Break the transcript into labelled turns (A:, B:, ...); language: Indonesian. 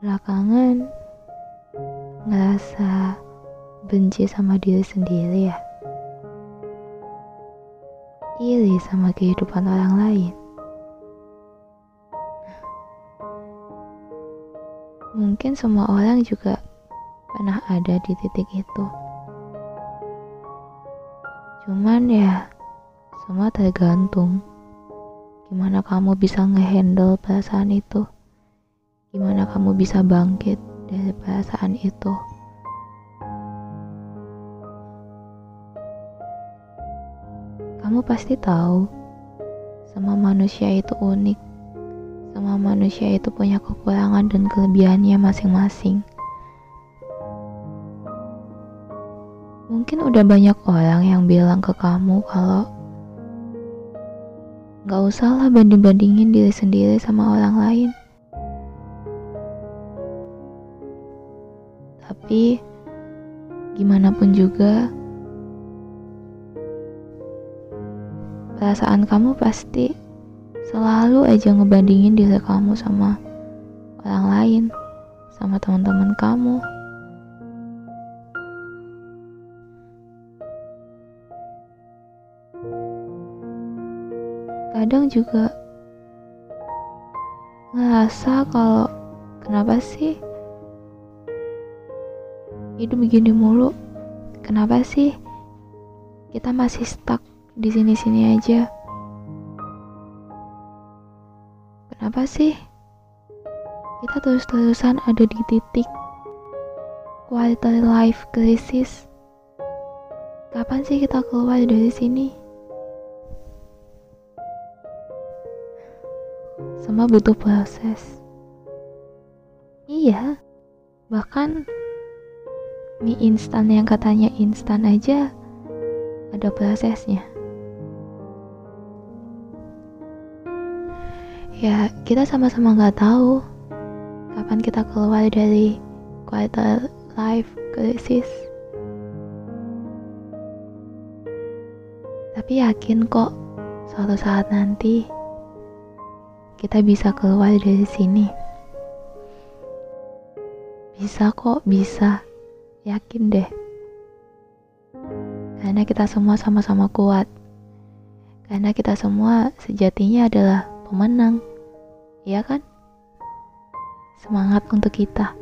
A: belakangan ngerasa benci sama diri sendiri ya? Iri sama kehidupan orang lain? Mungkin semua orang juga pernah ada di titik itu. Cuman ya semua tergantung gimana kamu bisa ngehandle perasaan itu kamu bisa bangkit dari perasaan itu. Kamu pasti tahu, semua manusia itu unik. Semua manusia itu punya kekurangan dan kelebihannya masing-masing. Mungkin udah banyak orang yang bilang ke kamu kalau gak usahlah banding-bandingin diri sendiri sama orang lain. Tapi gimana pun juga perasaan kamu pasti selalu aja ngebandingin diri kamu sama orang lain, sama teman-teman kamu. Kadang juga ngerasa kalau kenapa sih hidup begini mulu. Kenapa sih kita masih stuck di sini-sini aja? Kenapa sih kita terus-terusan ada di titik quarter life crisis? Kapan sih kita keluar dari sini? Semua butuh proses. Iya bahkan mie instan yang katanya instan aja ada prosesnya. Ya, kita sama-sama nggak tahu kapan kita keluar dari quarter life crisis. Tapi yakin kok suatu saat nanti kita bisa keluar dari sini. Bisa kok, bisa. Yakin deh. Karena kita semua sama-sama kuat. Karena kita semua sejatinya adalah pemenang. Iya kan? Semangat untuk kita.